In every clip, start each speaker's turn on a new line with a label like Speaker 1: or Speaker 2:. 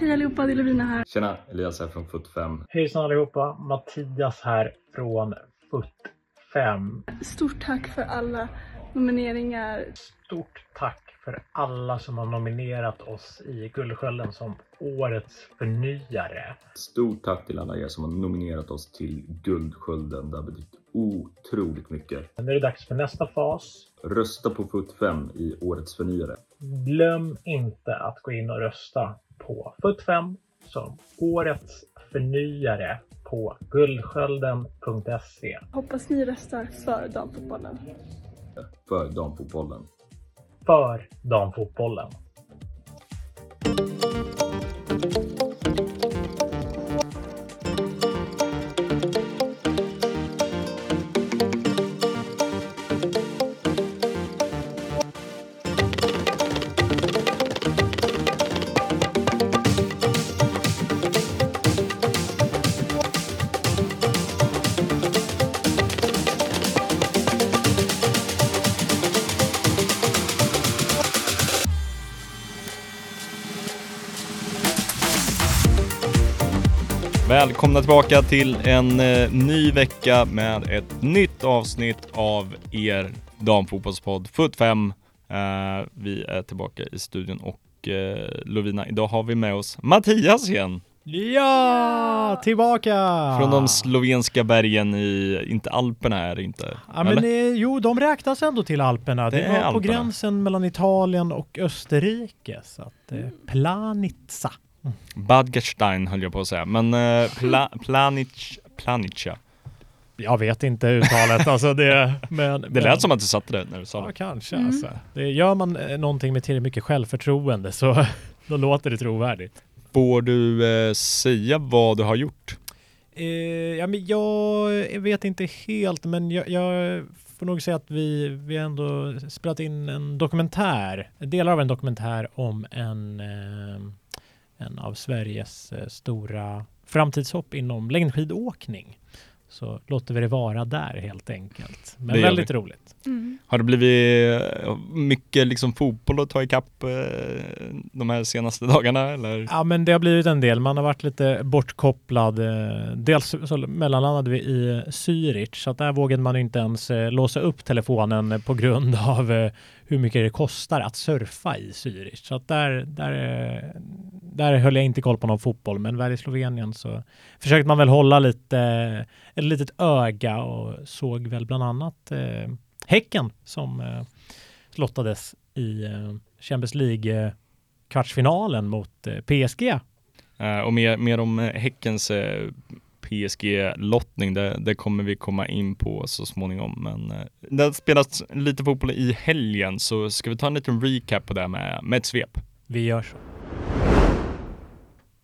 Speaker 1: Hej allihopa, det är Lovina här.
Speaker 2: Tjena, Elias här från FUT5.
Speaker 3: Hejsan allihopa, Mattias här från FUT5.
Speaker 1: Stort tack för alla nomineringar.
Speaker 3: Stort tack för alla som har nominerat oss i Guldskölden som Årets förnyare.
Speaker 2: Stort tack till alla er som har nominerat oss till Guldskölden. Det har betytt otroligt mycket.
Speaker 3: Men nu är det dags för nästa fas.
Speaker 2: Rösta på FUT5 i Årets förnyare.
Speaker 3: Glöm inte att gå in och rösta på FUT5 som Årets förnyare på guldskölden.se.
Speaker 1: Hoppas ni röstar för damfotbollen.
Speaker 2: För damfotbollen.
Speaker 3: För damfotbollen.
Speaker 4: Välkomna tillbaka till en eh, ny vecka med ett nytt avsnitt av er damfotbollspodd FUT5. Eh, vi är tillbaka i studion och eh, Lovina, idag har vi med oss Mattias igen.
Speaker 5: Ja, tillbaka!
Speaker 4: Från de slovenska bergen i, inte Alperna är det inte.
Speaker 5: Ja, men eh, jo, de räknas ändå till Alperna. Det,
Speaker 4: Det är
Speaker 5: var på
Speaker 4: Alperna.
Speaker 5: gränsen mellan Italien och Österrike. Så att, eh, Planitza.
Speaker 4: Badgerstein höll jag på att säga, men eh, pla, Planic, Planica.
Speaker 5: Jag vet inte uttalet. alltså det, men,
Speaker 4: Det lät som att du satte det när du sa
Speaker 5: Ja,
Speaker 4: det.
Speaker 5: kanske
Speaker 1: Mm.
Speaker 5: alltså. Det, gör man eh, någonting med tillräckligt mycket självförtroende så då låter det trovärdigt.
Speaker 4: Får du eh, säga vad du har gjort?
Speaker 5: Eh, ja, men jag vet inte helt, men jag, jag får nog säga att vi, vi ändå spelat in en dokumentär, delar av en dokumentär om en, eh, en av Sveriges eh, stora framtidshopp inom längdskidåkning. Så låter vi det vara där helt enkelt. Men
Speaker 4: Det
Speaker 5: väldigt roligt.
Speaker 1: Mm.
Speaker 4: Har det blivit eh, mycket liksom fotboll att ta ikapp eh, de här senaste dagarna eller?
Speaker 5: Ja, men det har blivit en del. Man har varit lite bortkopplad. Dels så mellanlandade vi i Zürich, så att där vågade man inte ens låsa upp telefonen på grund av hur mycket det kostar att surfa i Zürich. Så att där, där, där höll jag inte koll på någon fotboll, men väl i Slovenien så försökte man väl hålla lite, ett litet öga och såg väl bland annat eh, Häcken som eh, slottades i eh, Champions League kvartsfinalen mot eh, PSG.
Speaker 4: Eh, och mer, mer om eh, Häckens PSG-lottning, det, det kommer vi komma in på så småningom. Men eh, det har spelats lite fotboll i helgen, så ska vi ta en liten recap på det med, med ett svep.
Speaker 5: Vi gör så.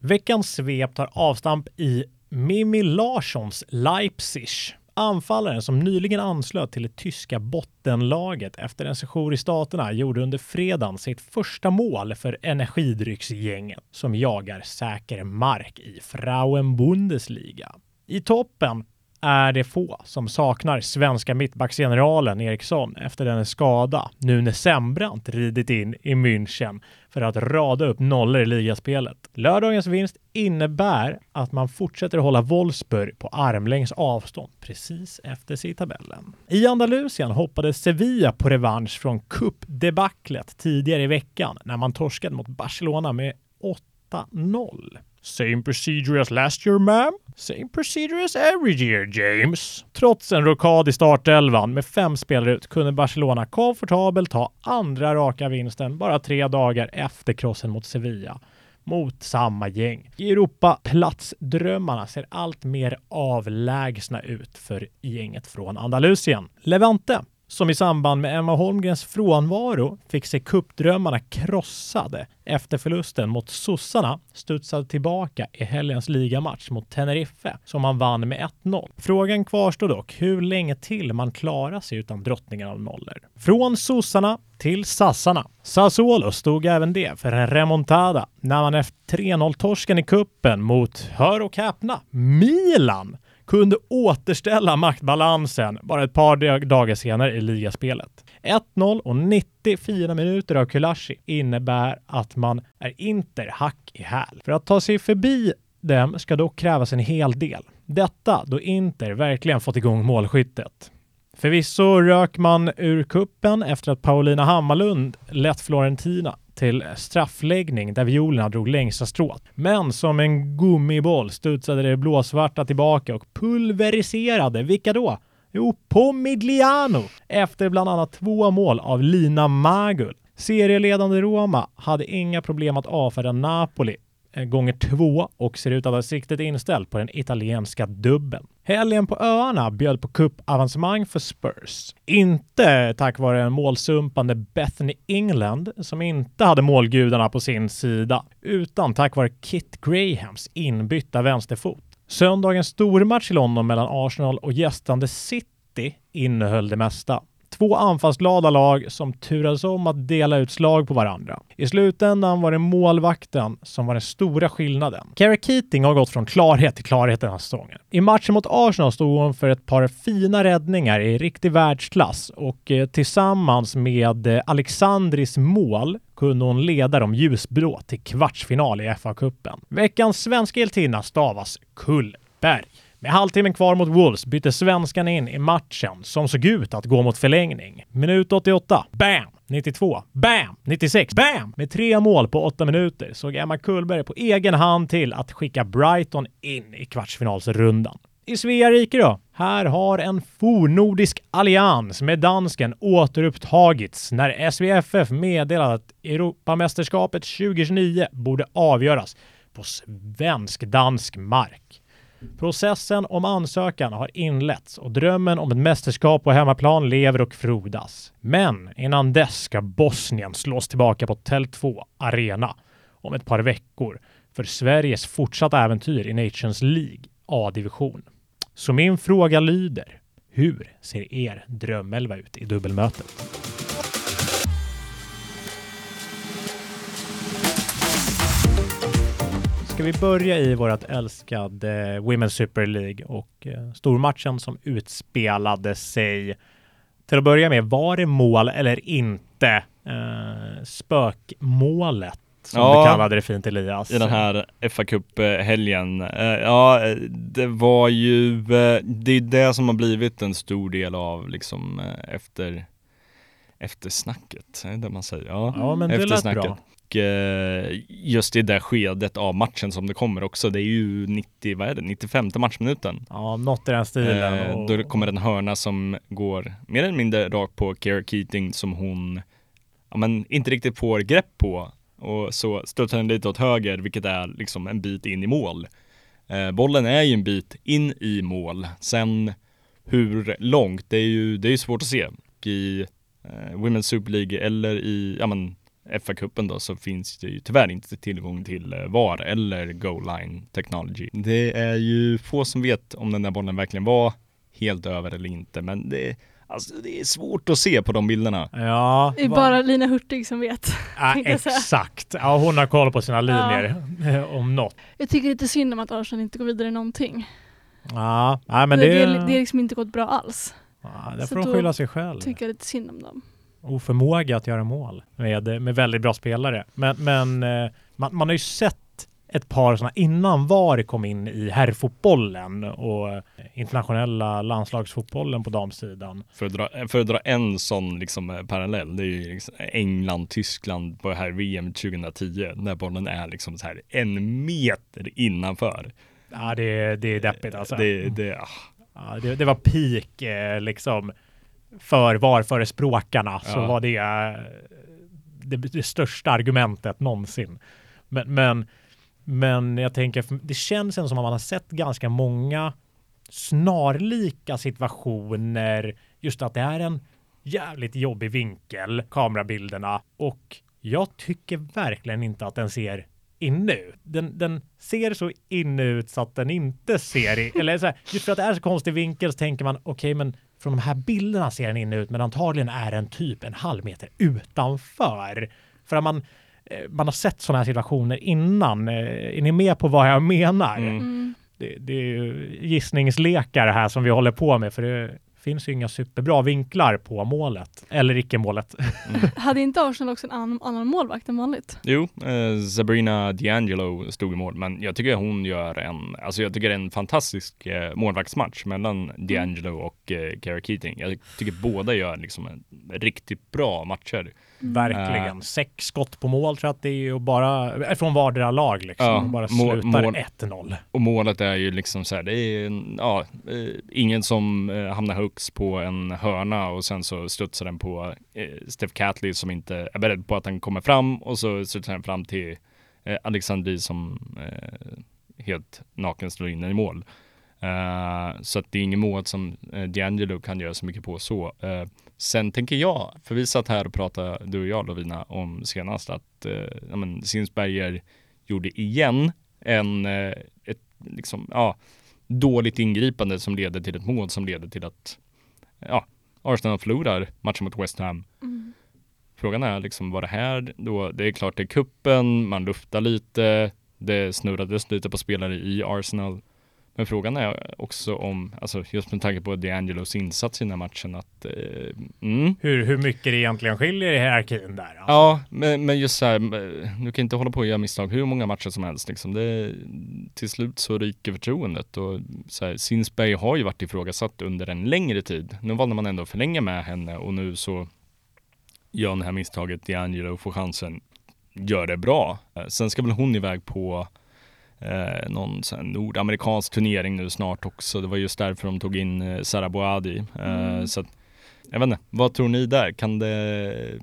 Speaker 5: Veckans svep tar avstamp i Mimmi Larssons Leipzig. Anfallaren som nyligen anslöt till det tyska bottenlaget efter en session i staterna gjorde under fredagen sitt första mål för energidrycksgänget som jagar säker mark i Frauen-Bundesliga. I toppen är det få som saknar svenska mittbacksgeneralen Eriksson efter den skada nu när Sembrant ridit in i München för att rada upp nollor i ligaspelet. Lördagens vinst innebär att man fortsätter hålla Wolfsburg på armlängds avstånd precis efter sig i tabellen. I Andalusien hoppades Sevilla på revansch från cupdebaclet tidigare i veckan när man torskade mot Barcelona med 8-0. Same procedure as last year, ma'am. Same procedure as every year, James. Trots en rockad i startelvan med fem spelare ut kunde Barcelona komfortabelt ta andra raka vinsten bara tre dagar efter krossen mot Sevilla mot samma gäng. Europaplatsdrömmarna ser allt mer avlägsna ut för gänget från Andalusien. Levante som i samband med Emma Holmgrens frånvaro fick se kuppdrömmarna krossade efter förlusten mot sossarna studsade tillbaka i helgens ligamatch mot Tenerife som man vann med 1-0. Frågan kvarstår dock hur länge till man klarar sig utan drottningen av nollor. Från sossarna till sassarna. Sassuolo stod även det för en remontada när man efter 3-0-torsken i kuppen mot, hör och häpna, Milan kunde återställa maktbalansen bara ett par dagar senare i ligaspelet. 1-0 och 94 minuter av Kulashi innebär att man är Inter hack i häl. För att ta sig förbi dem ska dock krävas en hel del. Detta då Inter verkligen fått igång målskyttet. Förvisso rök man ur kuppen efter att Paulina Hammarlund lett Florentina till straffläggning där violerna drog längsta strået. Men som en gummiboll studsade det blåsvarta tillbaka och pulveriserade, vilka då? Jo, Pomigliano! Efter bland annat två mål av Lina Magul. Serieledande Roma hade inga problem att avfärda Napoli Eh, gånger två och ser ut att ha siktet inställt på den italienska dubben. Helgen på öarna bjöd på cupavancemang för Spurs. Inte tack vare en målsumpande Bethany England som inte hade målgudarna på sin sida, utan tack vare Kit Grahams inbytta vänsterfot. Söndagens stormatch i London mellan Arsenal och gästande City innehöll det mesta. Två anfallsglada lag som turades om att dela ut slag på varandra. I slutändan var det målvakten som var den stora skillnaden. Kerry Keating har gått från klarhet till klarhet den här säsongen. I matchen mot Arsenal stod hon för ett par fina räddningar i riktig världsklass och eh, tillsammans med eh, Alexandris mål kunde hon leda de ljusblå till kvartsfinal i FA-cupen. Veckans svenska hjältinna stavas Kullberg. Med halvtimmen kvar mot Wolves bytte svenskan in i matchen som såg ut att gå mot förlängning. Minut 88. Bam! 92. Bam! 96. Bam! Med tre mål på åtta minuter såg Emma Kullberg på egen hand till att skicka Brighton in i kvartsfinalsrundan. I Svea rike då? Här har en fornordisk allians med dansken återupptagits när SVFF meddelade att Europamästerskapet 2029 borde avgöras på svensk-dansk mark. Processen om ansökan har inletts och drömmen om ett mästerskap på hemmaplan lever och frodas. Men innan dess ska Bosnien slås tillbaka på Tele2 Arena om ett par veckor för Sveriges fortsatta äventyr i Nations League A-division. Så min fråga lyder, hur ser er drömelva ut i dubbelmötet? Ska vi börja i vårt älskade Women's Super League och eh, stormatchen som utspelade sig. Till att börja med, var det mål eller inte? Eh, spökmålet som
Speaker 4: Ja.
Speaker 5: du kallade det fint Elias.
Speaker 4: i den här fa Cup-helgen. Eh, Ja, det var ju, eh, det är det som har blivit en stor del av liksom efter, eftersnacket, är det man säger? Ja,
Speaker 5: Ja, men det lät bra.
Speaker 4: Och eh, just i det skedet av matchen som det kommer också, det är ju 90, vad är det, 95 matchminuten.
Speaker 5: Ja, något i den stilen.
Speaker 4: Eh,
Speaker 5: och...
Speaker 4: Då kommer en hörna som går mer eller mindre rakt på Kara Keating som hon ja, men inte riktigt får grepp på och så studsar den lite åt höger vilket är liksom en bit in i mål. Eh, bollen är ju en bit in i mål. Sen hur långt, det är ju det är ju svårt att se. I eh, Women's Super League eller i ja, men, FA-cupen då så finns det ju tyvärr inte tillgång till eh, VAR eller goal line technology. Det är ju få som vet om den där bollen verkligen var helt över eller inte, men det, alltså, det är svårt att se på de bilderna.
Speaker 5: Ja,
Speaker 1: Det är
Speaker 5: va-
Speaker 1: bara Lina Hurtig som vet.
Speaker 5: Ja, exakt. Ja, hon har koll på sina
Speaker 1: Ja.
Speaker 5: linjer eh, om något.
Speaker 1: Jag tycker lite synd om att Arsenal inte går vidare i någonting.
Speaker 5: Ja, nej, men
Speaker 1: det,
Speaker 5: det,
Speaker 1: det, det har liksom inte gått bra alls.
Speaker 5: ja, där får de skylla sig själv.
Speaker 1: Tycker jag lite synd om dem.
Speaker 5: Oförmåga att göra mål med, med väldigt bra spelare. Men, men eh, man, man har ju sett ett par sådana innan VAR kom in i herrfotbollen och internationella landslagsfotbollen på damsidan.
Speaker 4: För att dra, för att dra en sån liksom eh, parallell, det är ju liksom England, Tyskland på här VM 2010, när bollen är liksom så här en meter innanför.
Speaker 5: Ja, det, det är deppigt alltså.
Speaker 4: Det, det, ah.
Speaker 5: Ja, det, det var peak eh, liksom för VAR-förespråkarna så
Speaker 4: Ja.
Speaker 5: var det, eh, det det största argumentet någonsin. Men, men, men jag tänker, det känns ändå som att man har sett ganska många snarlika situationer. Just att det är en jävligt jobbig vinkel, kamerabilderna. Och jag tycker verkligen inte att den ser inne ut. Den, den ser så inne ut så att den inte ser, i, eller så här, just för att det är så konstig vinkel så tänker man okej, men från de här bilderna ser den inne ut, men antagligen är den typ en halv meter utanför. För att man, eh, man har sett sådana här situationer innan. Eh, Är ni med på vad jag menar?
Speaker 4: Mm.
Speaker 1: Mm.
Speaker 5: Det, det är ju gissningslekar här som vi håller på med, för det finns ju inga superbra vinklar på målet, eller icke-målet.
Speaker 1: Hade inte Arsenal också en annan, annan målvakt än vanligt?
Speaker 4: Jo, eh, Sabrina D'Angelo stod i mål, men jag tycker hon gör en, alltså jag tycker det är en fantastisk eh, målvaktsmatch mellan D'Angelo och eh, Kara Keating. Jag tycker båda gör liksom en riktigt bra matcher.
Speaker 5: Verkligen.
Speaker 4: Äh.
Speaker 5: Sex skott på mål tror jag att det är ju bara, eh, från vardera lag liksom.
Speaker 4: Ja,
Speaker 5: bara slutar
Speaker 4: mål-
Speaker 5: 1-0.
Speaker 4: Och målet är ju liksom så här, det är ja, eh, ingen som eh, hamnar högst på en hörna och sen så studsar den på eh, Steph Catley som inte är beredd på att den kommer fram och så studsar den fram till eh, Alexandri som eh, helt naken slår in den i mål. Eh, så att det är inget mål som eh, D'Angelo kan göra så mycket på så. Eh, sen tänker jag, för vi satt här och pratade, du och jag Lovina, om senast att ja, men Sinsberger gjorde igen en, eh, ett liksom, ja, dåligt ingripande som leder till ett mål som leder till att ja, Arsenal förlorar matchen mot West Ham.
Speaker 1: Mm.
Speaker 4: Frågan är liksom, var det här då? Det är klart det är kuppen, man luftar lite, det snurrades lite på spelare i Arsenal. Men frågan är också om, alltså just med tanke på D'Angelos insats i den här matchen, att eh, mm,
Speaker 5: Hur, hur mycket det egentligen skiljer i hierarkin där. Alltså.
Speaker 4: Ja, men, men just så här, du kan inte hålla på och göra misstag hur många matcher som helst. Liksom. Det, till slut så ryker förtroendet och så här, Sinsberg har ju varit ifrågasatt under en längre tid. Nu valde man ändå att förlänga med henne och nu så gör hon det här misstaget, D'Angelo får chansen, gör det bra. Eh, Sen ska väl hon iväg på eh, någon nordamerikansk turnering nu snart också. Det var just därför de tog in eh, Sarah Boadi. Eh,
Speaker 1: Mm.
Speaker 4: Så att, jag vet inte, vad tror ni där? Kan det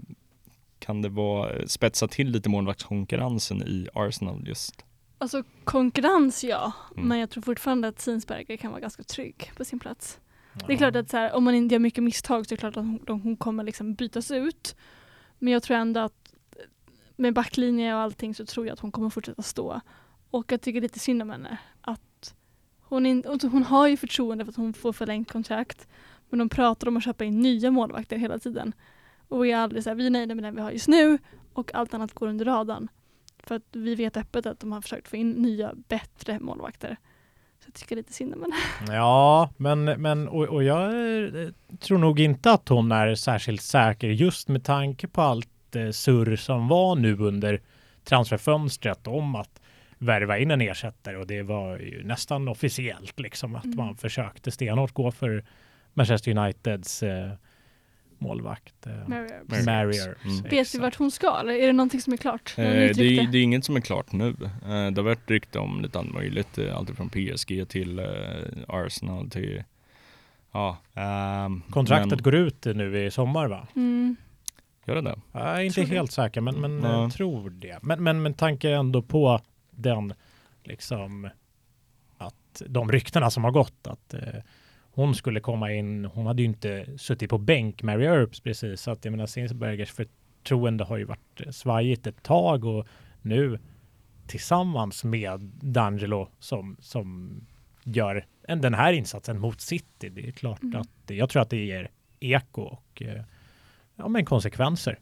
Speaker 4: kan det vara spetsa till lite målvaktskonkurrensen i Arsenal just?
Speaker 1: Alltså konkurrens ja,
Speaker 4: Mm.
Speaker 1: men jag tror fortfarande att Sinsberger kan vara ganska trygg på sin plats. Det är klart att så här, om man inte gör mycket misstag så är det klart att hon, de- hon kommer liksom bytas ut. Men jag tror ändå att med backlinje och allting så tror jag att hon kommer fortsätta stå. Och jag tycker lite synd om henne. Att hon, in, alltså hon har ju förtroende för att hon får förlängt kontrakt. Men de pratar om att köpa in nya målvakter hela tiden. Och vi är aldrig så här, vi är nöjda med den vi har just nu och allt annat går under radarn. För att vi vet öppet att de har försökt få in nya, bättre målvakter. Så jag tycker lite synd om henne.
Speaker 5: Ja, men, men och, och jag eh, tror nog inte att hon är särskilt säker just med tanke på allt eh, surr som var nu under transferfönstret om att värva in en ersättare och det var ju nästan officiellt liksom att
Speaker 1: Mm.
Speaker 5: man försökte stenhårt gå för Manchester Uniteds eh, målvakt. Eh, Marrier.
Speaker 4: Mm.
Speaker 1: Vet vi
Speaker 5: Exakt.
Speaker 1: vart hon ska eller är det någonting som är klart?
Speaker 4: Eh, det, det är inget som är klart nu. Eh, det har varit rykte om lite allt möjligt. Eh, allt från PSG till eh, Arsenal till Ja. ehm,
Speaker 5: Kontraktet
Speaker 4: men,
Speaker 5: går ut nu i sommar va?
Speaker 1: Mm.
Speaker 4: Gör det det?
Speaker 5: Jag är inte
Speaker 1: Tror det.
Speaker 5: helt säker, men, men
Speaker 4: Ja.
Speaker 5: jag tror det. Men, men med tanke ändå på den, liksom, att de ryktena som har gått, att eh, hon skulle komma in, hon hade ju inte suttit på bänk, Mary Earps precis, så att jag menar Sinsbergers förtroende har ju varit eh, svajigt ett tag och nu tillsammans med D'Angelo som, som gör en, den här insatsen mot City, det är klart
Speaker 1: Mm.
Speaker 5: att jag tror att det ger eko och eh, ja, men konsekvenser.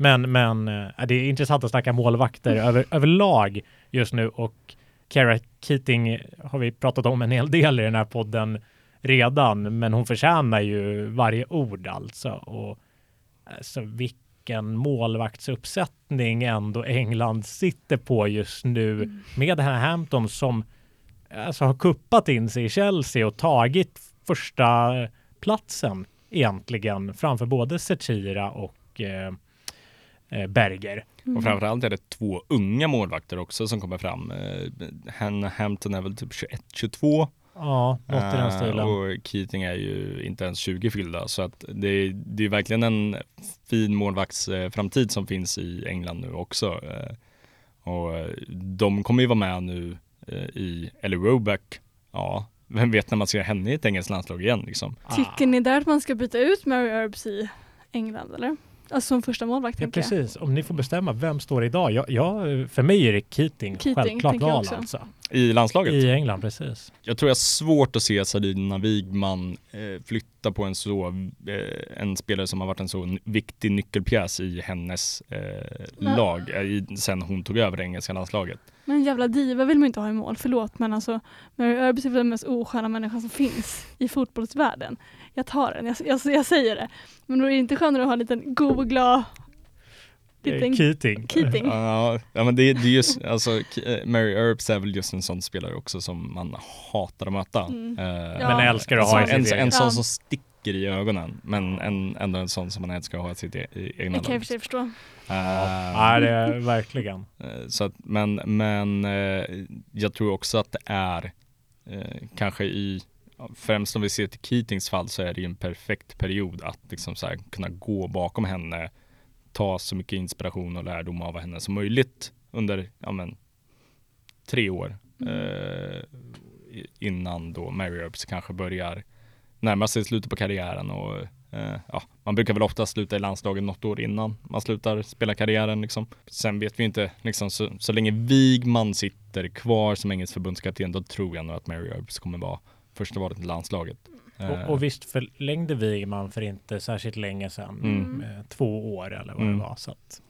Speaker 5: Men, men eh, det är intressant att snacka målvakter över, överlag just nu och Kara Keating har vi pratat om en hel del i den här podden redan, men hon förtjänar ju varje ord alltså. Och alltså vilken målvaktsuppsättning ändå England sitter på just nu
Speaker 1: Mm.
Speaker 5: med här Hampton som alltså, har kuppat in sig i Chelsea och tagit första platsen egentligen framför både Zecira och eh, Berger.
Speaker 1: Mm.
Speaker 4: Och framförallt är det två unga målvakter också som kommer fram. Eh, Hampton är väl typ 21-22
Speaker 5: Ja, något i den
Speaker 4: Eh,
Speaker 5: stilen.
Speaker 4: Och Keating är ju inte ens 20 fyllda så att det, är- det är verkligen en fin målvaktsframtid som finns i England nu också. Eh, Och eh, de kommer ju vara med nu eh, i Ellie Roback. Ja, vem vet när man ser henne i ett engelskt landslag igen liksom.
Speaker 1: Tycker ni där att man ska byta ut Mary Earps i England eller? Alltså som första målvakt
Speaker 5: Ja,
Speaker 1: tänker jag.
Speaker 5: precis. Om ni får bestämma, vem står idag? Jag, jag, för mig är det Keating,
Speaker 1: Keating,
Speaker 5: självklart val alltså.
Speaker 4: I landslaget?
Speaker 5: I England, precis.
Speaker 4: Jag tror jag har svårt att se Sadina Wigman eh, flytta på en så, eh, en spelare som har varit en så viktig nyckelpjäs i hennes eh, lag eh, sen hon tog över det engelska landslaget.
Speaker 1: Men jävla diva vill man inte ha i mål, förlåt men alltså Mary Erbs är väl den mest osköna människan som finns i fotbollsvärlden. Jag tar den, jag, jag, jag säger det. Men då är det inte skönare att ha en liten god och glad liten
Speaker 5: Eh, Keating.
Speaker 1: Keating.
Speaker 4: Ja, ja men det, det är just, alltså eh, Mary Earps är väl just en sån spelare också som man hatar att möta.
Speaker 1: Mm.
Speaker 4: Eh,
Speaker 1: Ja.
Speaker 5: Men älskar att ha i
Speaker 4: en,
Speaker 5: sitt
Speaker 4: en, en sån
Speaker 1: Ja.
Speaker 4: som sticker i ögonen, men en, ändå en sån som man helst ska ha i sitt e- i egna
Speaker 1: Det kan jag
Speaker 4: lag.
Speaker 1: för sig förstå.
Speaker 4: Eh,
Speaker 5: Ja, det är verkligen.
Speaker 4: Eh, Så att, men men eh, jag tror också att det är eh, kanske i, främst om vi ser till Keatings fall så är det ju en perfekt period att liksom så här, kunna gå bakom henne, ta så mycket inspiration och lärdom av henne som möjligt under ja, men, tre år eh, i- innan då Mary Earps kanske börjar närma sig slutet på karriären och eh, ja, man brukar väl ofta sluta i landslaget något år innan man slutar spela karriären liksom. Sen vet vi inte, liksom, så, så länge Wigman sitter kvar som engelsk förbundskapten, då tror jag nog att Mary Earps kommer vara första valet i landslaget. Eh,
Speaker 5: Och, och visst förlängde Wigman för inte särskilt länge sedan.
Speaker 4: Mm.
Speaker 5: Med två år eller vad
Speaker 4: Mm.
Speaker 5: det var. Så att,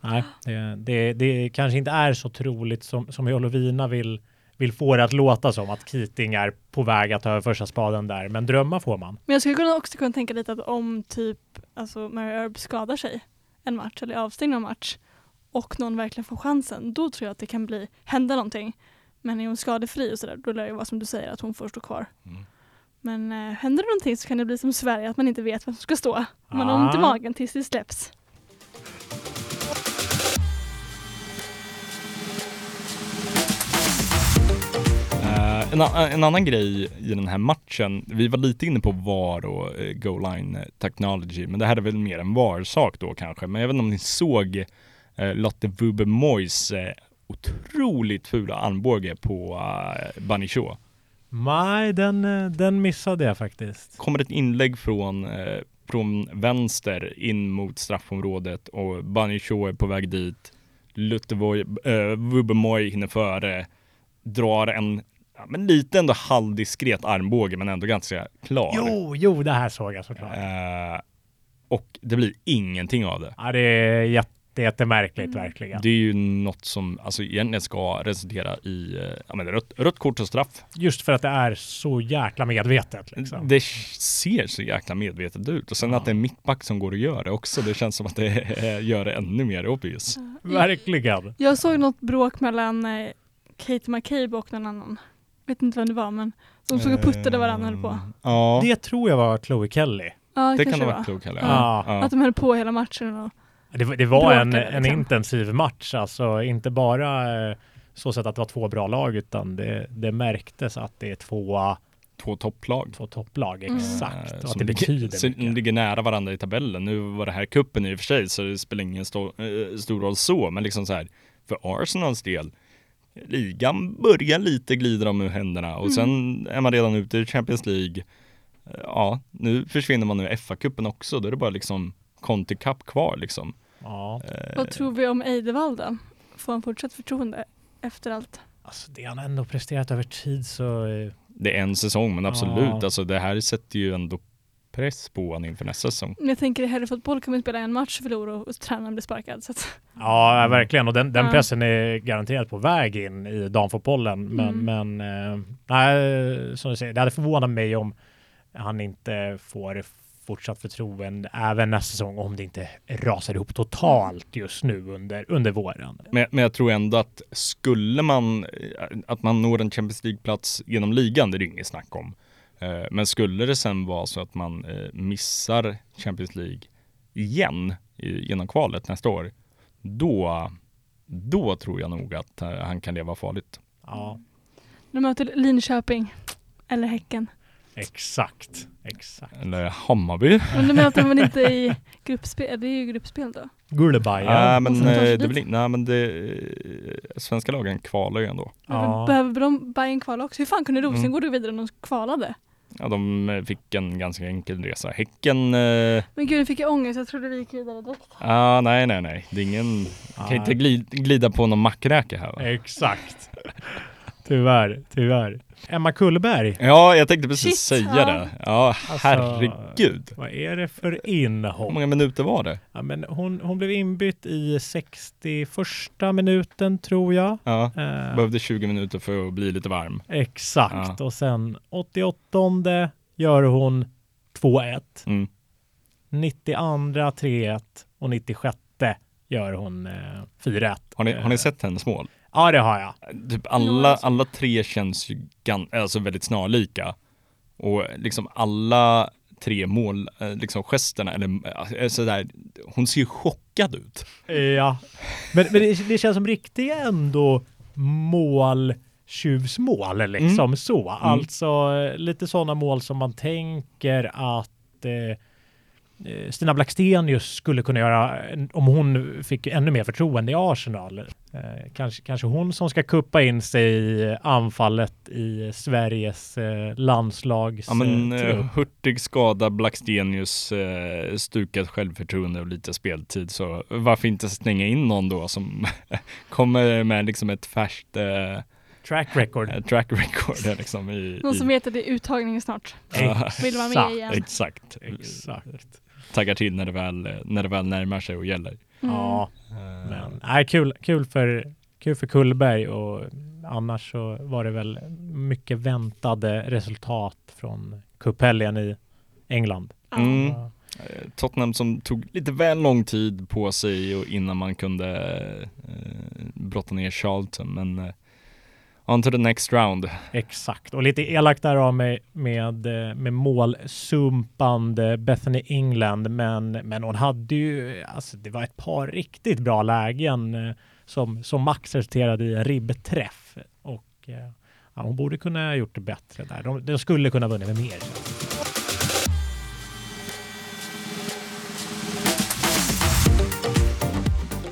Speaker 5: nej, det, det, det kanske inte är så troligt som, som Jolovina vill, vill få det att låta som att Keating är på väg att ta över första spaden där. Men drömma får man.
Speaker 1: Men jag skulle kunna också kunna tänka lite att om typ alltså Mary Erb skadar sig en match eller avstängd en match och någon verkligen får chansen, då tror jag att det kan bli, hända någonting. Men är hon skadefri och sådär, då lär det vara som du säger att hon får stå kvar.
Speaker 4: Mm.
Speaker 1: Men eh, händer det någonting så kan det bli som Sverige, att man inte vet vem som ska stå. Man har ont i
Speaker 5: Ah.
Speaker 1: magen tills det släpps.
Speaker 4: En, a- en annan grej i den här matchen, vi var lite inne på VAR och uh, goal line technology, men det här är väl mer en VAR-sak då kanske. Men jag vet inte om ni såg uh, Lotte Wube Moyes uh, otroligt fula armbåge på Bunny Shaw.
Speaker 5: Nej, den, eh, den missade jag faktiskt.
Speaker 4: kommer ett inlägg från, eh, från vänster in mot straffområdet och Shaw är på väg dit. Luttervoy, eh, Wubbemoy hinner före, drar en ja, men lite ändå halvdiskret armbåge men ändå ganska klar.
Speaker 5: Jo, jo, det här såg jag såklart.
Speaker 4: Eh, och det blir ingenting av det.
Speaker 5: Ja, det är jätte, jättemärkligt
Speaker 1: Mm.
Speaker 5: verkligen.
Speaker 4: Det är ju något som alltså egentligen ska resultera i eh, ja, men rött, rött kort och straff.
Speaker 5: Just för att det är så jäkla medvetet. Liksom.
Speaker 4: Det ser så jäkla medvetet ut och sen
Speaker 5: Ja.
Speaker 4: att det är mittback som går att göra det också. Det känns som att det gör det ännu mer obvious.
Speaker 5: Verkligen.
Speaker 1: Jag såg något bråk mellan eh, Kate McCabe och någon annan. Vet inte vem det var men de såg och puttade varandra höll på.
Speaker 4: Ehm, Ja, det,
Speaker 5: tror jag var Chloe Kelly.
Speaker 1: Ja det,
Speaker 4: kan
Speaker 1: kanske
Speaker 4: ha
Speaker 1: det
Speaker 4: varit
Speaker 1: var.
Speaker 4: klokt heller.
Speaker 5: Ja.
Speaker 4: Ja.
Speaker 1: Att de höll på hela matchen. Och,
Speaker 5: Det, var- det var en,
Speaker 1: Bråkade,
Speaker 5: en
Speaker 1: liksom.
Speaker 5: intensiv match, alltså inte bara eh, så sätt att det var två bra lag, utan det, det märktes att det är två,
Speaker 4: Två topplag.
Speaker 5: två topplag,
Speaker 1: Mm.
Speaker 5: exakt.
Speaker 4: Eh,
Speaker 5: och att
Speaker 4: som
Speaker 5: det
Speaker 4: ligger,
Speaker 5: betyder
Speaker 4: som
Speaker 5: mycket.
Speaker 4: ligger nära varandra i tabellen. Nu var det här kuppen i och för sig så det spelar ingen stor, eh, stor roll så, men liksom så här för Arsenals del ligan börjar lite glida dem ur händerna och
Speaker 1: Mm.
Speaker 4: sen är man redan ute i Champions League. Ja, nu försvinner man ur FA-cupen också. Då är det bara liksom Conti Cup kvar liksom.
Speaker 5: Ja,
Speaker 4: Eh,
Speaker 1: vad tror vi om Eidevall då? Får han fortsatt förtroende efter allt?
Speaker 5: alltså det han ändå presterat över tid så... eh,
Speaker 4: Det är en säsong, men absolut.
Speaker 5: Ja.
Speaker 4: Alltså det här sätter ju ändå press på honom inför nästa säsong.
Speaker 1: Men jag tänker i herrfotboll kan man spela en match, förlora och tränaren blir sparkad. Så att,
Speaker 5: Ja, verkligen. Och den, den pressen är garanterat på väg in i damfotbollen. Men,
Speaker 1: Mm.
Speaker 5: men eh, nej, som du säger, det hade förvånat mig om han inte får fortsatt förtroende även nästa säsong om det inte rasar ihop totalt just nu under, under våren.
Speaker 4: Men, men jag tror ändå att skulle man, eh, att man når en Champions League-plats genom ligan, det är det inget snack om. Eh, Men skulle det sen vara så att man eh, missar Champions League igen genom kvalet nästa år, då, då tror jag nog att eh, han kan leva farligt.
Speaker 5: Ja,
Speaker 1: de möter Linköping eller Häcken.
Speaker 5: Exakt. Exakt.
Speaker 4: Eller Hammarby.
Speaker 1: Men de möter man inte i gruppspel, det är ju gruppspel då.
Speaker 5: Gullebaja.
Speaker 4: Ja, men, eh, det blir, nej, men det, svenska lagen kvalar ju ändå.
Speaker 5: Ja.
Speaker 1: Behöver de Bayern kvala också? Hur fan kunde
Speaker 4: Mm.
Speaker 1: Rosengård gå vidare om de kvalade?
Speaker 4: Ja, de eh, fick en ganska enkel resa. Häcken, eh,
Speaker 1: Men gud, nu fick jag ångest. Jag trodde vi gick vidare direkt.
Speaker 4: ah, nej, nej, nej. Det är ingen, kan
Speaker 5: Ja.
Speaker 4: inte glida, glida på någon mackräka här va?
Speaker 5: Exakt. Tyvärr, tyvärr. Emma Kullberg,
Speaker 4: Ja, jag tänkte precis
Speaker 1: Shit,
Speaker 4: säga
Speaker 1: ja.
Speaker 4: det. Ja,
Speaker 5: Alltså-
Speaker 4: herregud.
Speaker 5: vad är det för
Speaker 4: Hur
Speaker 5: inhopp?
Speaker 4: många minuter var det?
Speaker 5: Ja, men hon, hon blev inbytt i 61 minuten tror jag.
Speaker 4: Ja,
Speaker 5: Eh,
Speaker 4: behövde 20 minuter för att bli lite varm.
Speaker 5: exakt. Och sen 88 gör hon 2-1.
Speaker 4: Mm.
Speaker 5: 92 3-1 och 96 gör hon eh, 4-1.
Speaker 4: Har ni, har ni
Speaker 5: Eh,
Speaker 4: sett hennes mål?
Speaker 5: Ja, det har jag.
Speaker 4: Typ alla, alla tre känns ju gan, alltså väldigt snarlika. Och liksom alla tre mål, eh, liksom gesterna, eller eh, sådär, hon ser ju chockad ut.
Speaker 5: Ja, men, men det, det känns som riktiga ändå mål tjuvsmål liksom
Speaker 4: Mm.
Speaker 5: så. Alltså eh, lite sådana mål som man tänker att eh, eh, Stina Blackstenius skulle kunna göra om hon fick ännu mer förtroende i Arsenal. Eh, kanske, kanske hon som ska kuppa in sig i anfallet i Sveriges eh, landslags
Speaker 4: Ja men. Hurtig skada, Blackstenius, eh, stukat självförtroende och lite speltid. Så varför inte slänga in någon då som kommer med liksom ett färskt eh,
Speaker 5: Track record.
Speaker 4: track record liksom i,
Speaker 1: Någon som
Speaker 4: i
Speaker 1: vet att det är uttagning snart.
Speaker 4: Ja,
Speaker 1: Vill vara med igen.
Speaker 4: Exakt.
Speaker 5: Exakt.
Speaker 4: Taggar till när det väl, när det väl närmar sig och gäller.
Speaker 1: Mm.
Speaker 5: Ja.
Speaker 4: Eh,
Speaker 5: Men nej, kul, kul, för, kul för Kullberg och annars så var det väl mycket väntade resultat från cuphelgen i England.
Speaker 4: Mm.
Speaker 5: Ja.
Speaker 4: Eh, Tottenham som tog lite väl lång tid på sig och innan man kunde eh, brotta ner Charlton men eh, on to the next round.
Speaker 5: Exakt, och lite elakt där av mig med, eh, med målsumpande Bethany England, men, men hon hade ju, alltså det var ett par riktigt bra lägen eh, som, som max resulterade i en ribbträff och eh, ja, hon borde kunna ha gjort det bättre där. De, de skulle kunna ha vunnit med mer.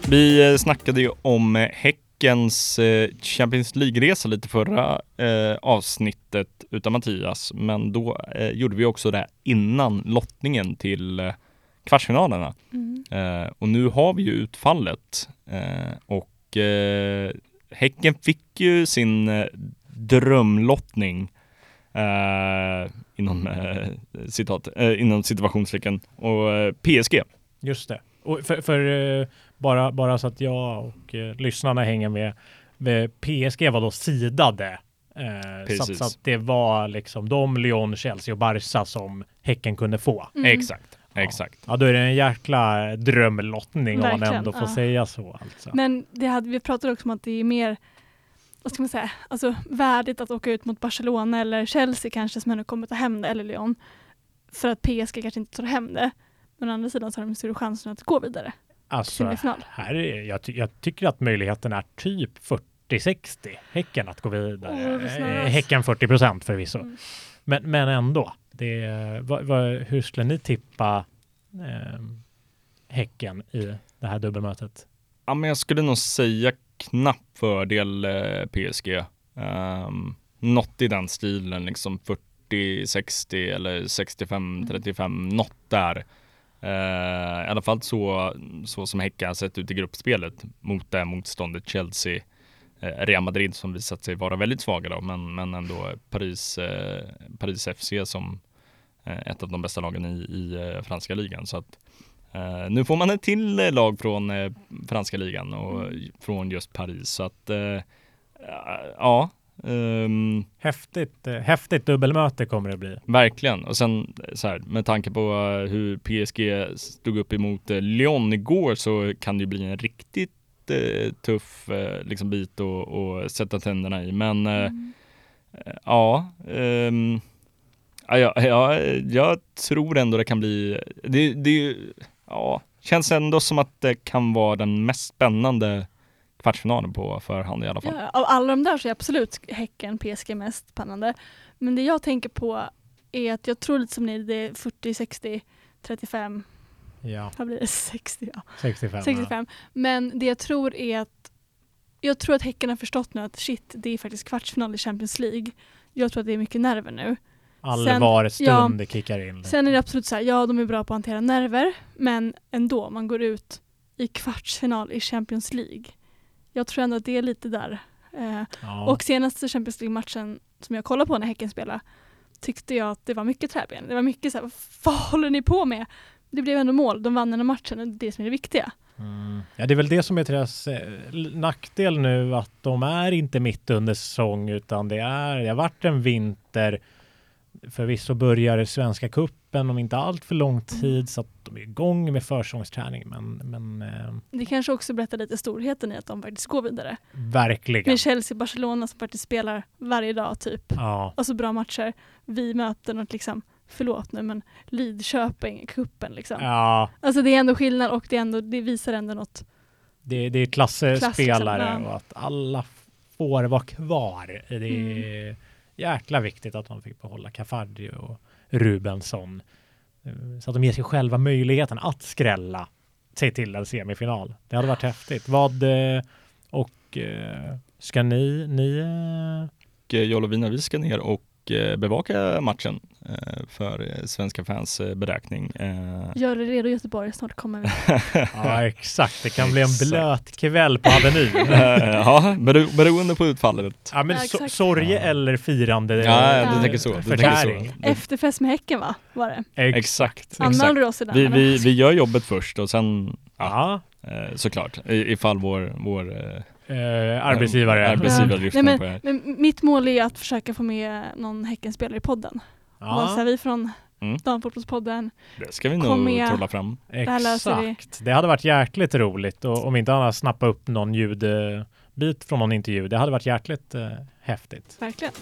Speaker 4: Vi snackade ju om eh, Häckens eh, Champions League-resa lite förra eh, avsnittet utan Mattias, men då eh, gjorde vi också det innan lottningen till eh, kvartsfinalerna.
Speaker 1: Mm.
Speaker 4: Eh, och nu har vi ju utfallet eh, och eh, Häcken fick ju sin eh, drömlottning eh, inom eh, citat, eh, inom situationstecken och eh, PSG.
Speaker 5: Just det. Och för, för bara, bara så att jag och eh, lyssnarna hänger med. PSG var då sidade. Eh, så, så att det var liksom de, Lyon, Chelsea och Barca som Häcken kunde få.
Speaker 1: Mm.
Speaker 4: Exakt, exakt.
Speaker 5: Ja, då är det en jäkla drömlottning om man ändå får
Speaker 1: ja.
Speaker 5: säga så. Alltså.
Speaker 1: Men det hade, vi pratade också om att det är mer vad ska man säga, alltså värdigt att åka ut mot Barcelona eller Chelsea kanske som ändå kommer ta hem det, eller Lyon. För att PSG kanske inte tar hem det. Men å andra sidan så har de större chansen att gå vidare.
Speaker 5: Alltså, här är, jag, ty- jag tycker att möjligheten är typ 40-60 Häcken att gå vidare. Eh, häcken 40 procent förvisso.
Speaker 1: Mm.
Speaker 5: Men, men ändå. Det, vad, vad, hur skulle ni tippa eh, Häcken i det här dubbelmötet?
Speaker 4: Ja, men jag skulle nog säga knapp fördel eh, PSG. Um, något i den stilen, liksom 40-60 eller 65-35, något där. Eh, I alla fall så, så som Häcken har sett ut i gruppspelet mot det motståndet Chelsea, eh, Real Madrid som visat sig vara väldigt svaga då, men, men ändå Paris, eh, Paris FC som ett av de bästa lagen i, i franska ligan. Så att Eh, nu får man ett till lag från eh, franska ligan och från just Paris. Så att ja, ehm,
Speaker 5: Häftigt, eh, häftigt dubbelmöte kommer det bli.
Speaker 4: verkligen. Och sen eh, så här, med tanke på eh, hur PSG stod upp emot Lyon igår så kan det ju bli en riktigt eh, tuff eh, liksom bit att sätta tänderna i. Men eh,
Speaker 1: Mm.
Speaker 4: Ja, ehm, ja, ja, ja, jag tror ändå det kan bli, det, det är ju- ja, känns ändå som att det kan vara den mest spännande kvartsfinalen på förhand i alla fall.
Speaker 1: Ja, av alla de där så är absolut Häcken PSG mest spännande. Men det jag tänker på är att jag tror lite som ni, det är 40, 60, 35,
Speaker 5: Ja,
Speaker 1: vad blir det? 60? Ja.
Speaker 5: 65.
Speaker 1: 65. Men det jag tror är att jag tror att Häcken har förstått nu att shit, det är faktiskt kvartsfinal i Champions League. Jag tror att det är mycket nerver nu.
Speaker 5: Alla
Speaker 1: Sen-
Speaker 5: var stund
Speaker 1: ja,
Speaker 5: det kickar in.
Speaker 1: Sen är det absolut så här, ja de är bra på att hantera nerver, men ändå, man går ut i kvartsfinal i Champions League. Jag tror ändå att det är lite där Eh,
Speaker 5: Ja.
Speaker 1: Och senaste Champions League-matchen som jag kollade på när Häcken spelade tyckte jag att det var mycket träben. Det var mycket så här, vad håller ni på med? Det blev ändå mål, de vann den matchen och det är det som är det viktiga.
Speaker 5: Mm. Ja, det är väl det som är deras eh, nackdel nu, att de är inte mitt under säsong, utan det, är, det har varit en vinter. Förvisso börjar Svenska Kuppen om inte allt för lång tid, så att de är igång med försäsongsträning, men, men eh,
Speaker 1: Det kanske också berättar lite storheten i att de faktiskt går vidare.
Speaker 5: verkligen.
Speaker 1: Med Chelsea Barcelona som faktiskt spelar varje dag typ.
Speaker 5: Ja,
Speaker 1: Alltså bra matcher. Vi möter något liksom, förlåt nu men Lidköping, kuppen liksom.
Speaker 5: ja
Speaker 1: Alltså det är ändå skillnad och det, är ändå, det visar ändå något.
Speaker 5: det, det är klassspelare
Speaker 1: Klass, liksom,
Speaker 5: och att alla får vara kvar. Det är
Speaker 1: Mm
Speaker 5: jäkla viktigt att de fick behålla Cafardi och Rubensson. Eh, så att de ger sig själva möjligheten att skrälla sig till en semifinal. Det hade varit häftigt. Vad eh, och eh, ska ni, ni
Speaker 4: Och Jolovina, vi ska ner och eh, bevaka matchen eh, för eh, svenska fans beräkning.
Speaker 1: Gör det redo Göteborg, snart kommer vi.
Speaker 5: Ja, exakt. Det kan bli en blöt kväll på Avenyn.
Speaker 4: ja, bero, beroende på utfallet.
Speaker 5: Ja, men
Speaker 1: Ja,
Speaker 5: so
Speaker 1: exakt.
Speaker 5: sorge
Speaker 4: Ja.
Speaker 5: eller firande
Speaker 4: Ja,
Speaker 1: du tänker
Speaker 4: så, du
Speaker 5: förtäring.
Speaker 4: tänker så.
Speaker 1: Efterfest med Häcken va? Var det?
Speaker 5: Ex-
Speaker 4: Exakt.
Speaker 1: Anmälde
Speaker 4: exakt.
Speaker 1: du oss i den?
Speaker 4: Vi, vi, vi gör jobbet först och sen, ja, såklart, i- ifall vår, vår eh,
Speaker 5: arbetsgivare.
Speaker 4: arbetsgivare
Speaker 1: Ja. Nej,
Speaker 4: här.
Speaker 1: Men mitt mål är att försöka få med någon Häckenspelare i podden. Ja.
Speaker 5: Ja,
Speaker 1: här, vi från
Speaker 4: Mm.
Speaker 1: Damfotbollspodden.
Speaker 4: Det ska vi nog
Speaker 1: med.
Speaker 4: trolla fram.
Speaker 5: exakt. Det hade varit jäkligt roligt och om inte annat snappa upp någon ljudbit från någon intervju. Det hade varit jäkligt eh, häftigt.
Speaker 1: Verkligen.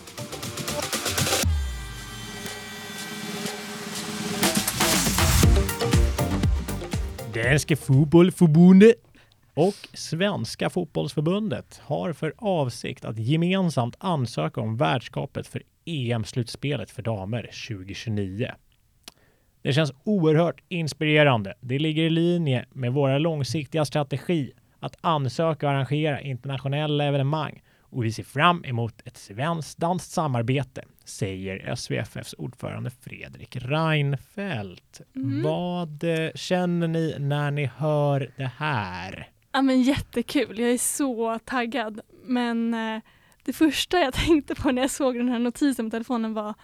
Speaker 5: Danske Fotbollförbundet och Svenska Fotbollsförbundet har för avsikt att gemensamt ansöka om värdskapet för EM-slutspelet för damer 2029. Det känns oerhört inspirerande. Det ligger i linje med våra långsiktiga strategi att ansöka och arrangera internationella evenemang och vi ser fram emot ett svenskt-danskt samarbete, säger SVFFs ordförande Fredrik Reinfeldt.
Speaker 1: Mm.
Speaker 5: Vad eh, känner ni när ni hör det här?
Speaker 1: Ja men jättekul, jag är så taggad. Men eh, det första jag tänkte på när jag såg den här notisen på telefonen var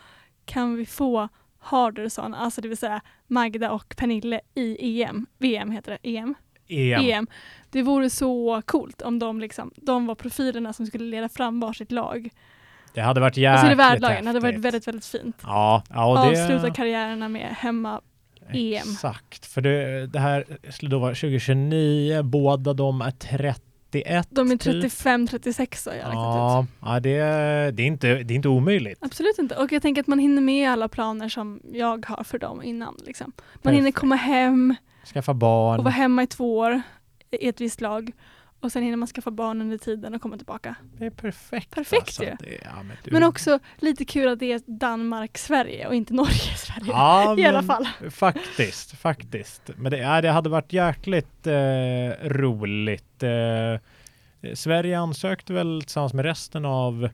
Speaker 1: kan vi få Harderson, alltså det vill säga Magda och Pernille i EM, VM heter det, EM,
Speaker 5: EM.
Speaker 1: EM. Det vore så coolt om de liksom, de var profilerna som skulle leda fram varsitt lag.
Speaker 5: Det hade varit
Speaker 1: Alltså
Speaker 5: jäkligt
Speaker 1: det värdlagen, det hade varit väldigt, väldigt fint.
Speaker 5: Ja, ja och det...
Speaker 1: Avsluta karriärerna med hemma EM.
Speaker 5: Exakt, för det, det här skulle då vara 2029, båda de är 31.
Speaker 1: De är
Speaker 5: typ.
Speaker 1: 35-36 har jag räknat ut.
Speaker 5: Ja, ja det, det, är inte, det är inte omöjligt.
Speaker 1: Absolut inte. Och jag tänker att man hinner med alla planer som jag har för dem innan. Liksom. Man hinner
Speaker 5: Perfekt.
Speaker 1: komma hem
Speaker 5: Skaffa barn.
Speaker 1: och vara hemma i två år i ett visst lag. Och sen hinner man skaffa barn under tiden och komma tillbaka.
Speaker 5: Det är perfekt.
Speaker 1: Perfekt
Speaker 5: alltså.
Speaker 1: ju.
Speaker 5: Det, ja, men du-
Speaker 1: Men också lite kul att det är Danmark-Sverige och inte Norge-Sverige.
Speaker 5: ja,
Speaker 1: I alla
Speaker 5: men
Speaker 1: fall.
Speaker 5: Faktiskt, faktiskt. Men det, ja, det hade varit jäkligt eh, roligt. Eh, Sverige ansökte väl tillsammans med resten av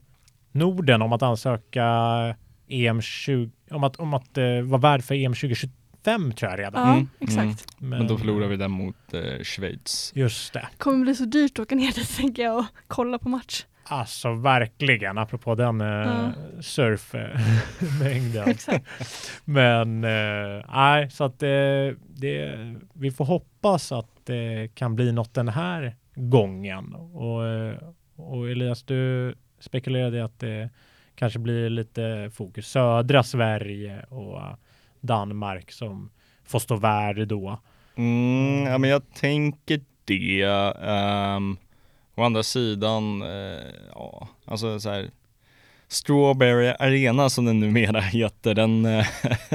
Speaker 5: Norden om att ansöka EM 20, om att, om att eh, vara värd för EM 2025 tror jag redan.
Speaker 1: Ja,
Speaker 4: Mm,
Speaker 1: exakt.
Speaker 4: Men då förlorar vi den mot eh, Schweiz.
Speaker 5: Just det.
Speaker 1: kommer bli så dyrt att åka ner dit tänker jag och kolla på match.
Speaker 5: Alltså verkligen, apropå den eh,
Speaker 1: Ja.
Speaker 5: surfmängden.
Speaker 1: Exakt.
Speaker 5: Men eh, nej, så att eh, det, vi får hoppas att det kan bli något den här gången. Och, eh, och Elias, du spekulerade i att det kanske blir lite fokus södra Sverige och eh, Danmark som får stå värd då.
Speaker 4: Mm, ja, men jag tänker det. Um, å andra sidan, eh, ja, alltså så här. Strawberry Arena som den numera heter, den, eh,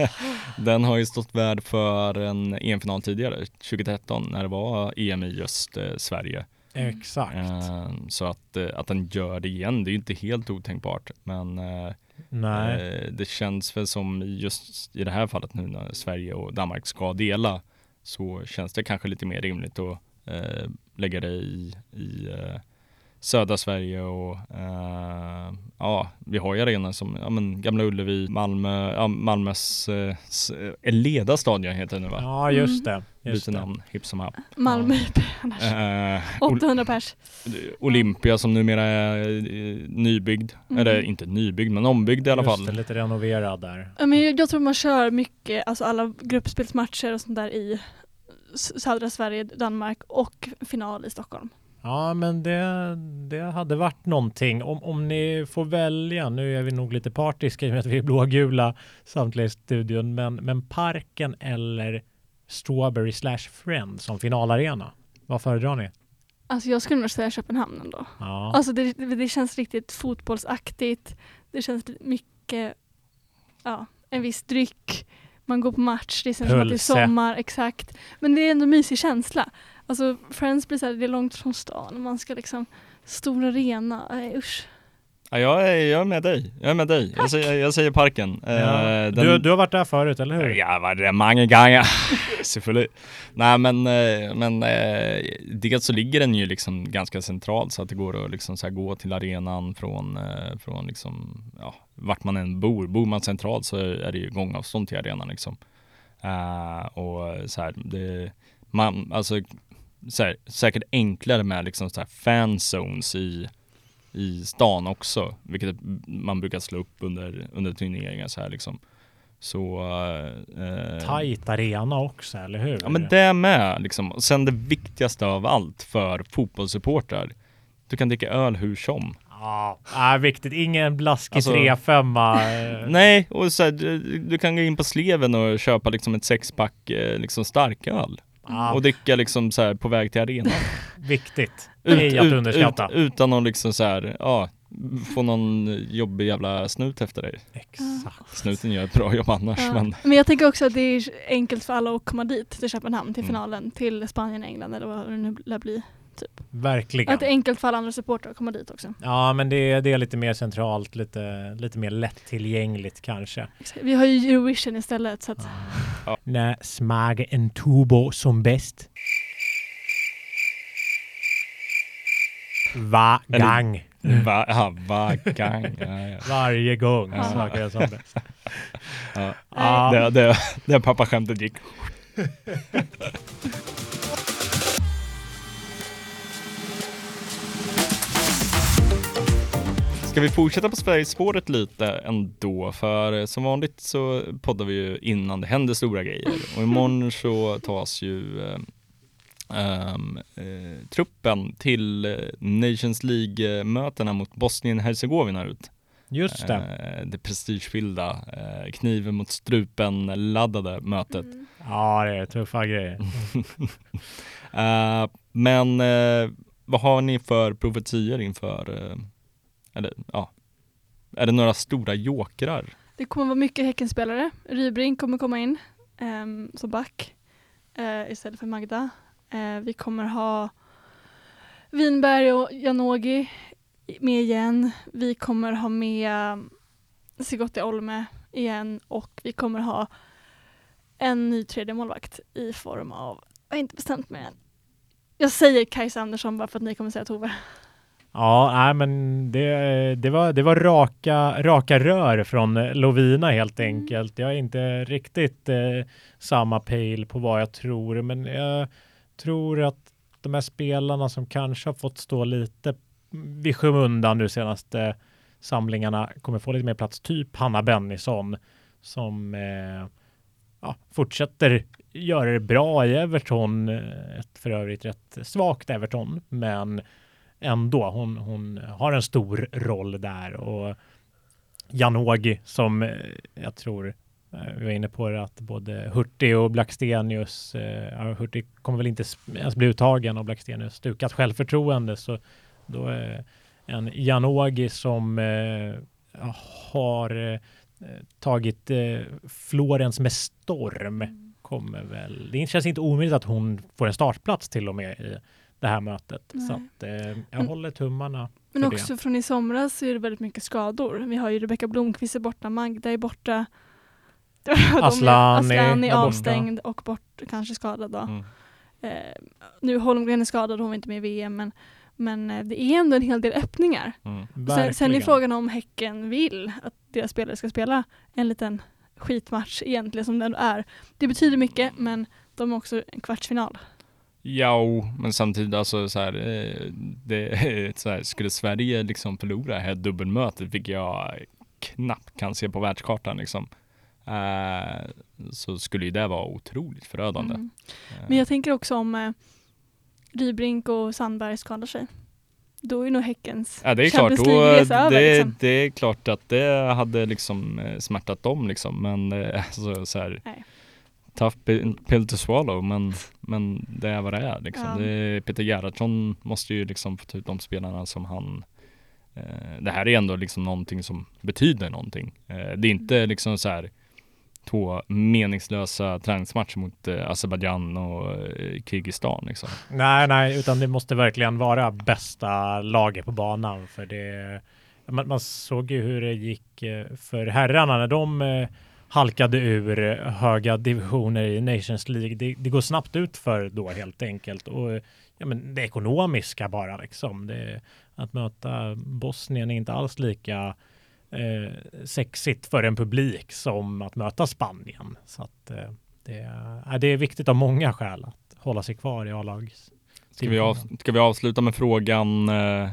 Speaker 4: den har ju stått värd för en EM-final tidigare, 2013, när det var EM i just eh, Sverige.
Speaker 5: Exakt.
Speaker 4: Eh, så att, eh, att den gör det igen, det är ju inte helt otänkbart, men eh,
Speaker 5: Nej.
Speaker 4: Eh, Det känns väl som just i det här fallet nu när Sverige och Danmark ska dela så känns det kanske lite mer rimligt att eh, lägga det i, i eh, södra Sverige och eh, ja, vi har ju arenor som ja, men Gamla Ullevi, Malmö, ja, Malmös eh, Eleda stadion heter det nu va?
Speaker 5: Ja, just det.
Speaker 4: Byter namn hipp som happ.
Speaker 1: Malmö IP annars.
Speaker 4: Eh, Ol-
Speaker 1: 800 pers.
Speaker 4: Olympia som numera är eh, nybyggd,
Speaker 1: Mm.
Speaker 4: eller inte nybyggd men ombyggd i alla
Speaker 5: Just
Speaker 4: fall.
Speaker 5: det, lite renoverad där.
Speaker 1: Men jag, jag tror man kör mycket, alltså alla gruppspelsmatcher och sånt där i södra Sverige, Danmark och final i Stockholm.
Speaker 5: Ja, men det, det hade varit någonting. Om, om ni får välja, nu är vi nog lite partiska i och med att vi är blågula samtliga i studion, men, men Parken eller Strawberry slash Friend som finalarena. Vad föredrar ni?
Speaker 1: Alltså jag skulle nog säga Köpenhamn ändå.
Speaker 5: Ja,
Speaker 1: Alltså det, det, känns riktigt fotbollsaktigt. Det känns mycket, ja, en viss dryck. Man går på match, det känns som att det är sommar, exakt. Men det är ändå en mysig känsla. Alltså Friends blir så här, det är långt från stan man ska liksom, stor arena, nej usch.
Speaker 4: Ja, jag, är, jag är med dig, jag är med dig. Jag säger, jag säger parken. Eh,
Speaker 5: ja.
Speaker 4: den-
Speaker 5: Du, du har varit där förut, eller hur?
Speaker 4: Ja, var det många gånger. Nej, men, eh, men eh, dels så ligger den ju liksom ganska centralt så att det går att liksom så här gå till arenan från, eh, från liksom, ja, vart man än bor. Bor man centralt så är det ju gångavstånd till arenan liksom. Eh, och så här, det, man, alltså, så här, säkert enklare med liksom så här fanzones i, i stan också, vilket man brukar slå upp under, under turneringar så här liksom. Så... Eh,
Speaker 5: Tajt arena också, eller hur?
Speaker 4: Ja men det med liksom. Och sen det viktigaste av allt för fotbollssupportrar. Du kan dricka öl hur som.
Speaker 5: Ja, ah, viktigt. Ingen blaskig
Speaker 4: Alltså-
Speaker 5: 3-5. eh,
Speaker 4: Nej, och så här, du, du kan gå in på Sleven och köpa liksom ett sexpack eh, liksom starköl.
Speaker 5: Ah,
Speaker 4: Och dricka liksom så här på väg till arenan.
Speaker 5: viktigt. Det är att underskatta.
Speaker 4: utan att liksom så här, ja, få någon jobbig jävla snut efter dig.
Speaker 5: Exakt.
Speaker 4: Snuten gör ett bra jobb annars
Speaker 1: Ja.
Speaker 4: men
Speaker 1: Men jag tänker också att det är enkelt för alla att komma dit till Köpenhamn, till
Speaker 4: Mm.
Speaker 1: finalen, till Spanien, England eller vad det nu lär bli.
Speaker 5: Verkligen.
Speaker 1: Att det är enkelt för alla andra supportrar att komma dit också.
Speaker 5: Ja, men det, är- det är lite mer centralt, lite, lite mer lättillgängligt kanske.
Speaker 1: Vi har ju Eurovision istället så att
Speaker 5: När smager en tubo som bäst? Va gang.
Speaker 4: va, ja, va, gang. Ja, ja.
Speaker 5: Varje gång
Speaker 4: Ja.
Speaker 5: smakar det som bäst.
Speaker 4: Ja.
Speaker 5: Ja.
Speaker 4: Det, det, det pappaskämtet gick. Ska vi fortsätta på Sverigespåret lite ändå? För som vanligt så poddar vi ju innan det händer stora grejer. Och imorgon så tas ju ehm, eh, truppen till Nations League-mötena mot Bosnien-Hercegovina ut.
Speaker 5: Just det.
Speaker 4: Eh, det prestigefyllda, eh, kniven mot strupen laddade mötet.
Speaker 5: Ja, det är tuffa grejer.
Speaker 4: Eh, men eh, vad har ni för profetier inför, eller ja, är det några stora jokrar?
Speaker 1: det kommer vara mycket Häckenspelare. Rybring kommer komma in um, som back uh, istället för Magda. Uh, vi kommer ha Vinberg och Janogy med igen. Vi kommer ha med Sigotti Olme igen och vi kommer ha en ny tredje målvakt i form av, jag har inte bestämt mig än. Jag säger Kajsa Andersson bara för att ni kommer säga Tove.
Speaker 5: Ja, nej, men det, det, var, det var raka, raka rör från Lovina helt
Speaker 1: Mm.
Speaker 5: enkelt. Jag är inte riktigt eh, samma pejl på vad jag tror, men jag tror att de här spelarna som kanske har fått stå lite vid skymundan nu senaste samlingarna kommer få lite mer plats, typ Hanna Bennison som eh, ja, fortsätter göra det bra i Everton, eh, ett för övrigt rätt svagt Everton, men ändå. Hon, hon har en stor roll där och Janogy som eh, jag tror eh, vi var inne på det att både Hurtig och Blackstenius, eh, Hurtig kommer väl inte ens bli uttagen och Blackstenius stukat självförtroende så då är en Janogy som eh, har eh, tagit eh, Florens med storm kommer väl, det känns inte omöjligt att hon får en startplats till och med i det här mötet. Så att, eh, jag
Speaker 1: Men-
Speaker 5: håller tummarna.
Speaker 1: Men
Speaker 5: för det.
Speaker 1: också från i somras så är det väldigt mycket skador. Vi har ju Rebecka Blomqvist är borta, Magda är borta. De är-
Speaker 5: är borta.
Speaker 1: avstängd och bort, kanske skadad då.
Speaker 4: Mm.
Speaker 1: Eh, nu Holmgren är skadad, hon var inte med i VM men, men eh, det är ändå en hel del öppningar.
Speaker 4: Mm.
Speaker 1: Sen, sen är frågan om Häcken vill att deras spelare ska spela en liten skitmatch egentligen som ändå är. Det betyder mycket men De är också en kvartsfinal.
Speaker 4: Ja, men samtidigt alltså så här, eh, det, så här, skulle Sverige liksom förlora det här dubbelmötet, vilket jag knappt kan se på världskartan liksom, eh, så skulle ju det vara otroligt förödande.
Speaker 1: Mm.
Speaker 4: Eh,
Speaker 1: Men jag tänker också om Rybrink och Sandberg skadar sig. Då är nog Häckens
Speaker 4: Ja det är klart, då, det,
Speaker 1: över, liksom.
Speaker 4: det är klart att det hade liksom smärtat dem liksom men alltså, så här,
Speaker 1: Nej.
Speaker 4: Tough pill to swallow men, men det är vad det är liksom.
Speaker 1: Ja.
Speaker 4: Det Peter Gerhardsson måste ju liksom få ta ut de spelarna som han eh, Det här är ändå liksom någonting som betyder någonting. Eh, det är inte liksom så här två meningslösa träningsmatcher mot eh, Azerbajdzjan och eh, Kirgizistan liksom.
Speaker 5: Nej, nej, utan det måste verkligen vara bästa laget på banan för det. Man, man såg ju hur det gick eh, för herrarna när de eh, halkade ur eh, höga divisioner i Nations League. Det, det går snabbt ut för då helt enkelt och eh, ja, men det ekonomiska bara liksom. Det, att möta Bosnien är inte alls lika eh, sexigt för en publik som att möta Spanien. Så att eh, det, är, det är viktigt av många skäl att hålla sig kvar i A-lags.
Speaker 4: Ska vi, av, ska vi avsluta med frågan eh,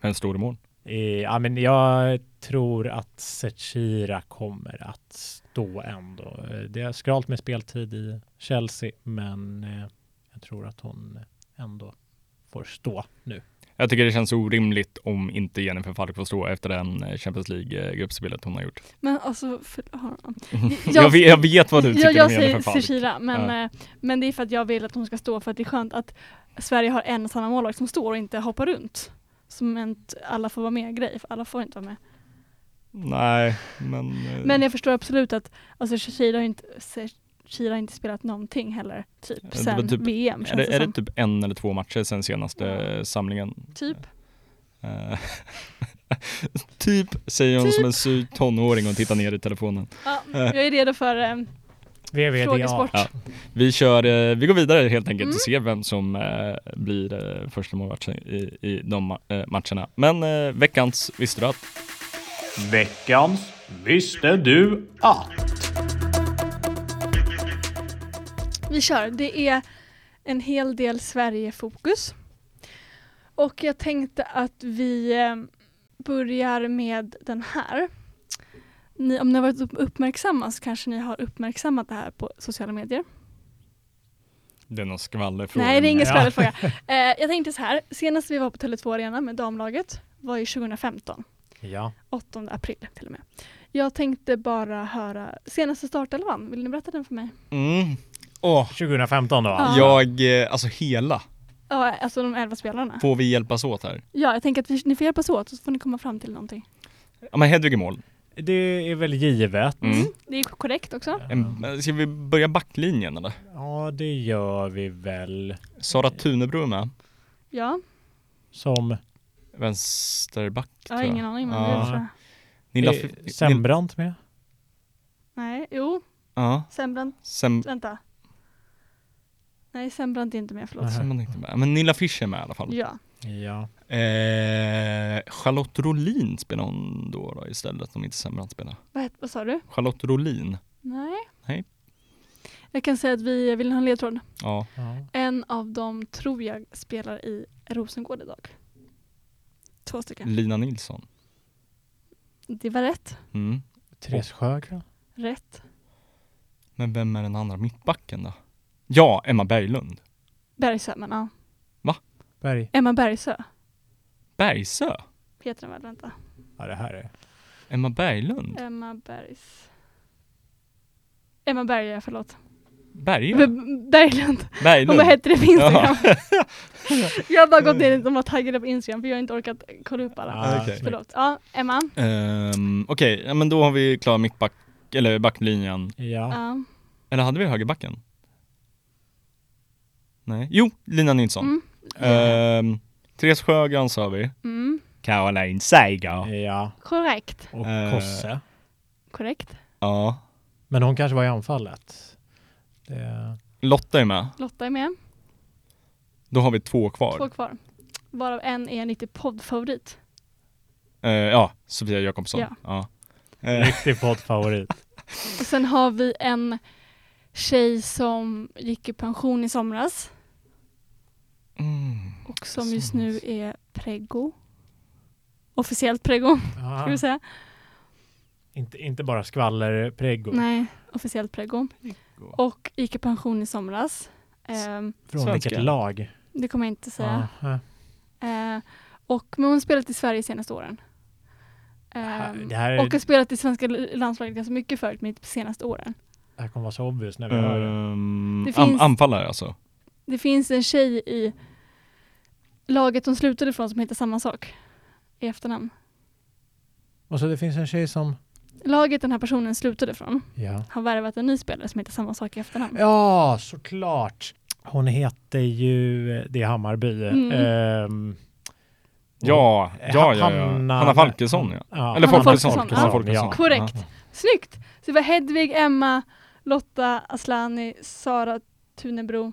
Speaker 4: Vem står i mål?
Speaker 5: Eh, Ja, men jag tror att Zecira kommer att stå ändå. Det är skralt med speltid i Chelsea, men eh, jag tror att hon ändå får stå nu.
Speaker 4: Jag tycker det känns orimligt om inte Jennifer Falk får stå efter den eh, Champions League-gruppspelet hon har gjort.
Speaker 1: Men alltså, för, har,
Speaker 4: Jag, vet, jag vet vad du tycker
Speaker 1: jag, jag
Speaker 4: om Jennifer
Speaker 1: säger
Speaker 4: Falk.
Speaker 1: Zecira, men, eh, men det är för att jag vill att hon ska stå för att det är skönt att Sverige har en samma målvakt som står och inte hoppar runt. Som inte alla får vara med-grej, för alla får inte vara med.
Speaker 4: Nej, men... eh,
Speaker 1: Men jag förstår absolut att alltså, Zecira har inte, har inte spelat någonting heller, typ, sen
Speaker 4: typ-
Speaker 1: VM
Speaker 4: är det,
Speaker 1: det,
Speaker 4: är det typ en eller två matcher sen senaste
Speaker 1: Ja.
Speaker 4: samlingen?
Speaker 1: Typ.
Speaker 4: Eh, typ, säger hon
Speaker 1: Typ.
Speaker 4: som en sur tonåring och tittar ner i telefonen.
Speaker 1: Ja, jag är redo för eh,
Speaker 5: VVDA.
Speaker 1: frågesport.
Speaker 4: Ja. Vi kör, eh, vi går vidare helt enkelt
Speaker 1: Mm.
Speaker 4: och ser vem som eh, blir eh, första målvakten i, i de ma- matcherna. Men veckans Visste du att?
Speaker 6: Veckans Visste du att?
Speaker 1: Vi kör. Det är en hel del Sverige-fokus. Och jag tänkte att vi börjar med den här. Ni, om ni har varit upp- uppmärksamma så kanske ni har uppmärksammat det här på sociala medier.
Speaker 4: Det är någon skvallerfråga.
Speaker 1: Nej, det är ingen
Speaker 5: Ja.
Speaker 1: skvallerfråga. Eh, jag tänkte så här, senast vi var på Tele2 Arena med damlaget var ju 2015,
Speaker 5: Ja.
Speaker 1: 8 april till och med. Jag tänkte bara höra senaste startelvan, vill ni berätta den för mig?
Speaker 4: Mm. Åh,
Speaker 5: 2015 då.
Speaker 1: Ja.
Speaker 4: jag, eh, alltså hela.
Speaker 1: Ja, alltså de elva spelarna.
Speaker 4: Får vi hjälpas åt här?
Speaker 1: Ja, jag tänker att vi, ni får hjälpas åt så får ni komma fram till någonting.
Speaker 4: Ja men Hedvig i mål.
Speaker 5: Det är väl givet.
Speaker 4: Mm.
Speaker 1: Det är korrekt också.
Speaker 4: En, ska vi börja backlinjen eller?
Speaker 5: Ja, det gör vi väl.
Speaker 4: Sara Tunebro är med.
Speaker 1: Ja,
Speaker 5: Som
Speaker 4: Vänsterback
Speaker 1: jag har
Speaker 4: tror
Speaker 1: ingen aning men
Speaker 4: Ja.
Speaker 1: det är så.
Speaker 4: Nilla,
Speaker 5: är Sembrant med.
Speaker 1: Nej, jo,
Speaker 4: Ja,
Speaker 1: Sembrant,
Speaker 4: Sem,
Speaker 1: vänta. Nej, Sembrant är inte med, förlåt.
Speaker 5: Nej.
Speaker 4: Sem inte med. Men Nilla Fischer är med i alla fall.
Speaker 1: Ja,
Speaker 5: Ja.
Speaker 4: Eh, Charlotte Rolin spelar hon då, då istället om inte Sembrant spelar.
Speaker 1: vad, vad sa du?
Speaker 4: Charlotte Rolin.
Speaker 1: Nej.
Speaker 4: Nej.
Speaker 1: Jag kan säga att vi vill ha en ledtråd.
Speaker 4: Ja.
Speaker 5: ja.
Speaker 1: En av dem tror jag spelar i Rosengård idag. Två stycken.
Speaker 4: Lina Nilsson.
Speaker 1: Det var rätt.
Speaker 4: Mm.
Speaker 5: Therese Sjögren.
Speaker 1: Rätt.
Speaker 4: Men vem är den andra mittbacken då? Ja, Emma Berglund.
Speaker 1: Bergsö, men ja.
Speaker 5: Berg.
Speaker 1: Emma Bergsö
Speaker 4: Bergsö?
Speaker 1: heter den väl, vänta.
Speaker 5: Ja, det här är...
Speaker 4: Emma Berglund?
Speaker 1: Emma Bergs... Emma Berger, förlåt.
Speaker 4: Bergö?
Speaker 1: B- Berglund. Hon
Speaker 4: Berglund?
Speaker 1: vad hette det på Instagram?
Speaker 4: Ja.
Speaker 1: jag har bara gått in, de var taggade på Instagram för jag har inte orkat kolla upp alla.
Speaker 5: Ah,
Speaker 4: okej.
Speaker 1: Förlåt. Ja, Emma.
Speaker 4: Ehm, Okej, ja, men då har vi klar mittback, eller backlinjen.
Speaker 5: Ja.
Speaker 1: Ja.
Speaker 4: Eller hade vi högerbacken? Nej. Jo, Lina Nilsson.
Speaker 1: Mm.
Speaker 4: Ehm, Therese Sjögran sa vi.
Speaker 1: Mm.
Speaker 4: Caroline Seger.
Speaker 5: Ja.
Speaker 1: Korrekt.
Speaker 5: Och
Speaker 4: Eh.
Speaker 5: Kosse.
Speaker 1: Korrekt.
Speaker 4: Ja.
Speaker 5: Men hon kanske var i anfallet. Det...
Speaker 4: Lotta är med.
Speaker 1: Lotta är med.
Speaker 4: Då har vi två kvar.
Speaker 1: Två kvar. Varav en är en riktig poddfavorit.
Speaker 4: Eh, ja, Sofia Jakobsson.
Speaker 1: Ja.
Speaker 4: Ja. Eh,
Speaker 5: Riktig poddfavorit.
Speaker 1: Och sen har vi en tjej som gick i pension i somras
Speaker 4: Mm.
Speaker 1: Och som just nu är preggo. Officiellt preggo,
Speaker 5: Ja,
Speaker 1: ska vi säga.
Speaker 5: inte, inte bara skvallerpreggo.
Speaker 1: Nej, officiellt preggo. Och gick i pension i somras. Ehm,
Speaker 5: Från
Speaker 4: Svenska.
Speaker 5: vilket lag?
Speaker 1: det kommer jag inte säga.
Speaker 5: Ja,
Speaker 1: Eh, och, men hon har spelat i Sverige de senaste åren.
Speaker 5: här-
Speaker 1: Ehm,
Speaker 5: det här-
Speaker 1: Och har spelat i svenska landslaget ganska mycket förut, men inte de senaste åren.
Speaker 5: det här kommer vara så obvious när vi hör det.
Speaker 4: Um,
Speaker 1: Det
Speaker 4: an-
Speaker 1: finns-
Speaker 4: anfallare alltså?
Speaker 1: Det finns en tjej i laget hon slutade ifrån som heter samma sak i efternamn.
Speaker 5: Och så det finns en tjej som...
Speaker 1: Laget den här personen slutade ifrån
Speaker 5: Ja.
Speaker 1: har värvat en ny spelare som heter samma sak i efternamn.
Speaker 5: Ja, såklart. Hon heter ju, det är Hammarby.
Speaker 1: Mm.
Speaker 5: Ehm,
Speaker 4: Ja, ja, ja, ja.
Speaker 5: Hanna-
Speaker 4: Hanna Falkesson ja.
Speaker 5: ja.
Speaker 4: Eller
Speaker 1: Hanna
Speaker 4: Folkesson.
Speaker 1: Ja.
Speaker 4: Folkesson.
Speaker 1: Korrekt. Snyggt! Så det var Hedvig, Emma, Lotta Aslani, Sara Tunebro,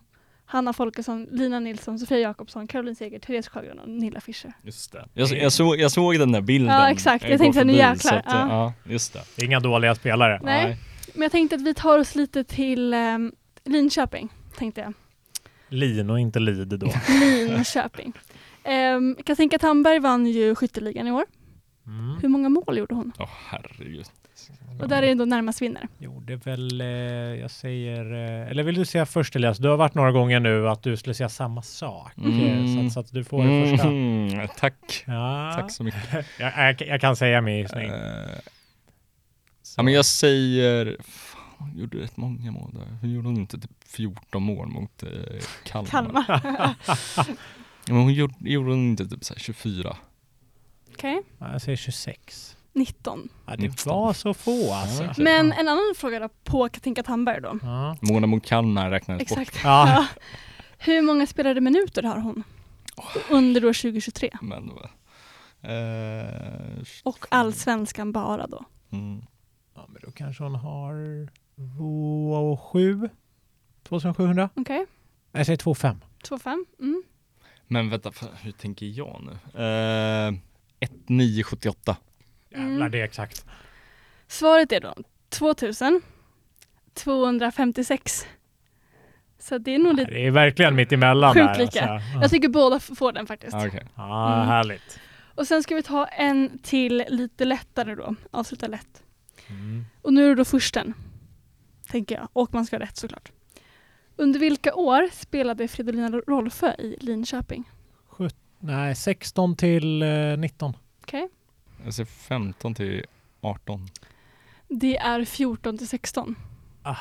Speaker 1: Hanna Folkesson, Lina Nilsson, Sofia Jakobsson, Caroline Seger, Therese Sjögren och Nilla Fischer.
Speaker 4: Just det. Jag, jag, såg, jag såg den där bilden.
Speaker 1: Ja, exakt. Jag
Speaker 4: gå
Speaker 1: tänkte, nu jäklar.
Speaker 4: att,
Speaker 1: Ja.
Speaker 4: ja, just det.
Speaker 5: Inga dåliga spelare.
Speaker 1: Nej. Men jag tänkte att vi tar oss lite till um, Linköping, tänkte jag.
Speaker 5: Lin och inte Lid då.
Speaker 1: Linköping. Um, Katinka Tamberg vann ju skytteligan i år.
Speaker 5: Mm.
Speaker 1: Hur många mål gjorde hon?
Speaker 4: Åh herregud.
Speaker 1: Och där är det då närmast vinnare.
Speaker 5: Gjorde väl, eh, jag säger, eh, eller vill du säga först Elias? Du har varit några gånger nu att du skulle säga samma sak.
Speaker 4: Mm.
Speaker 5: Eh, Så, att, så att du får det första.
Speaker 4: Mm, tack.
Speaker 5: Ja.
Speaker 4: Tack så mycket.
Speaker 5: Jag, jag, jag kan säga min gissning.
Speaker 4: Eh, ja, men jag säger, fan, hon gjorde rätt många mål där. Hon gjorde hon inte typ 14 mål mot eh, Kalmar?
Speaker 1: Kalmar.
Speaker 4: Ja, men hon gjorde, gjorde hon inte typ så här 24?
Speaker 1: Okej,
Speaker 5: Ja, Jag säger 26.
Speaker 1: 19.
Speaker 5: Ja, det
Speaker 4: 19.
Speaker 5: var så få alltså.
Speaker 4: okej.
Speaker 1: Men en annan fråga då på Katinka Tamberg då.
Speaker 5: Ja.
Speaker 4: Mot Kalmar räknades bort.
Speaker 1: Exakt.
Speaker 5: Ja.
Speaker 1: Ja. Hur många spelade minuter har hon? Under år 2023.
Speaker 4: Men, eh,
Speaker 1: Och allsvenskan bara då.
Speaker 4: mm.
Speaker 5: ja, men då kanske hon har 27? 2700?
Speaker 1: Okej,
Speaker 5: Jag säger 25.
Speaker 1: 2-5. Mm.
Speaker 4: Men vänta, hur tänker jag nu? Eh, 1978.
Speaker 5: Jävlar,
Speaker 1: Mm.
Speaker 5: det är exakt.
Speaker 1: Svaret är då 2000 256. Så det är nog lite...
Speaker 5: Det är verkligen mitt emellan där. Alltså. Ja.
Speaker 1: Jag tycker båda får den faktiskt.
Speaker 4: Ah, okej.
Speaker 5: Ja,
Speaker 1: Mm.
Speaker 5: härligt.
Speaker 1: Och sen ska vi ta en till lite lättare då. Avsluta lätt.
Speaker 5: Mm.
Speaker 1: Och nu är det då försten. Tänker jag. Och man ska ha rätt såklart. Under vilka år spelade Fridolina Rolfö i Linköping?
Speaker 5: Sjut- Nej, 16 till eh, 19.
Speaker 1: Okej.
Speaker 4: Jag ser 15 till 18.
Speaker 1: Det är 14 till 16.
Speaker 5: Ah.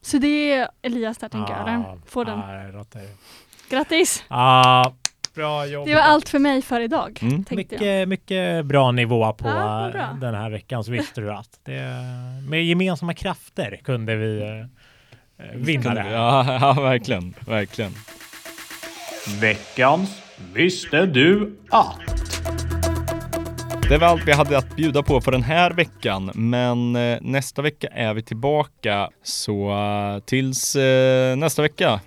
Speaker 1: Så det är Elias där tänker jag.
Speaker 5: Ah,
Speaker 1: Eller? Får den.
Speaker 5: ah,
Speaker 1: Grattis!
Speaker 5: Ah, bra jobbat.
Speaker 1: Det var allt för mig för idag.
Speaker 4: Mm.
Speaker 1: Tänkte jag.
Speaker 5: Mycket, mycket bra nivå på
Speaker 1: vad bra.
Speaker 5: den här veckan så visste du att det, med gemensamma krafter kunde vi eh, eh, vinna det här.
Speaker 4: Ja, ja, verkligen. Verkligen.
Speaker 6: Veckans Visste du att?
Speaker 4: Det var allt vi hade att bjuda på för den här veckan, men eh, nästa vecka är vi tillbaka. Så eh, tills eh, nästa vecka,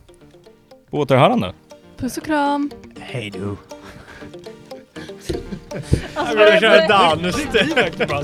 Speaker 4: på återhörande.
Speaker 1: Puss och kram!
Speaker 5: Hej du.
Speaker 1: Alltså,
Speaker 5: Jag vill köra dans.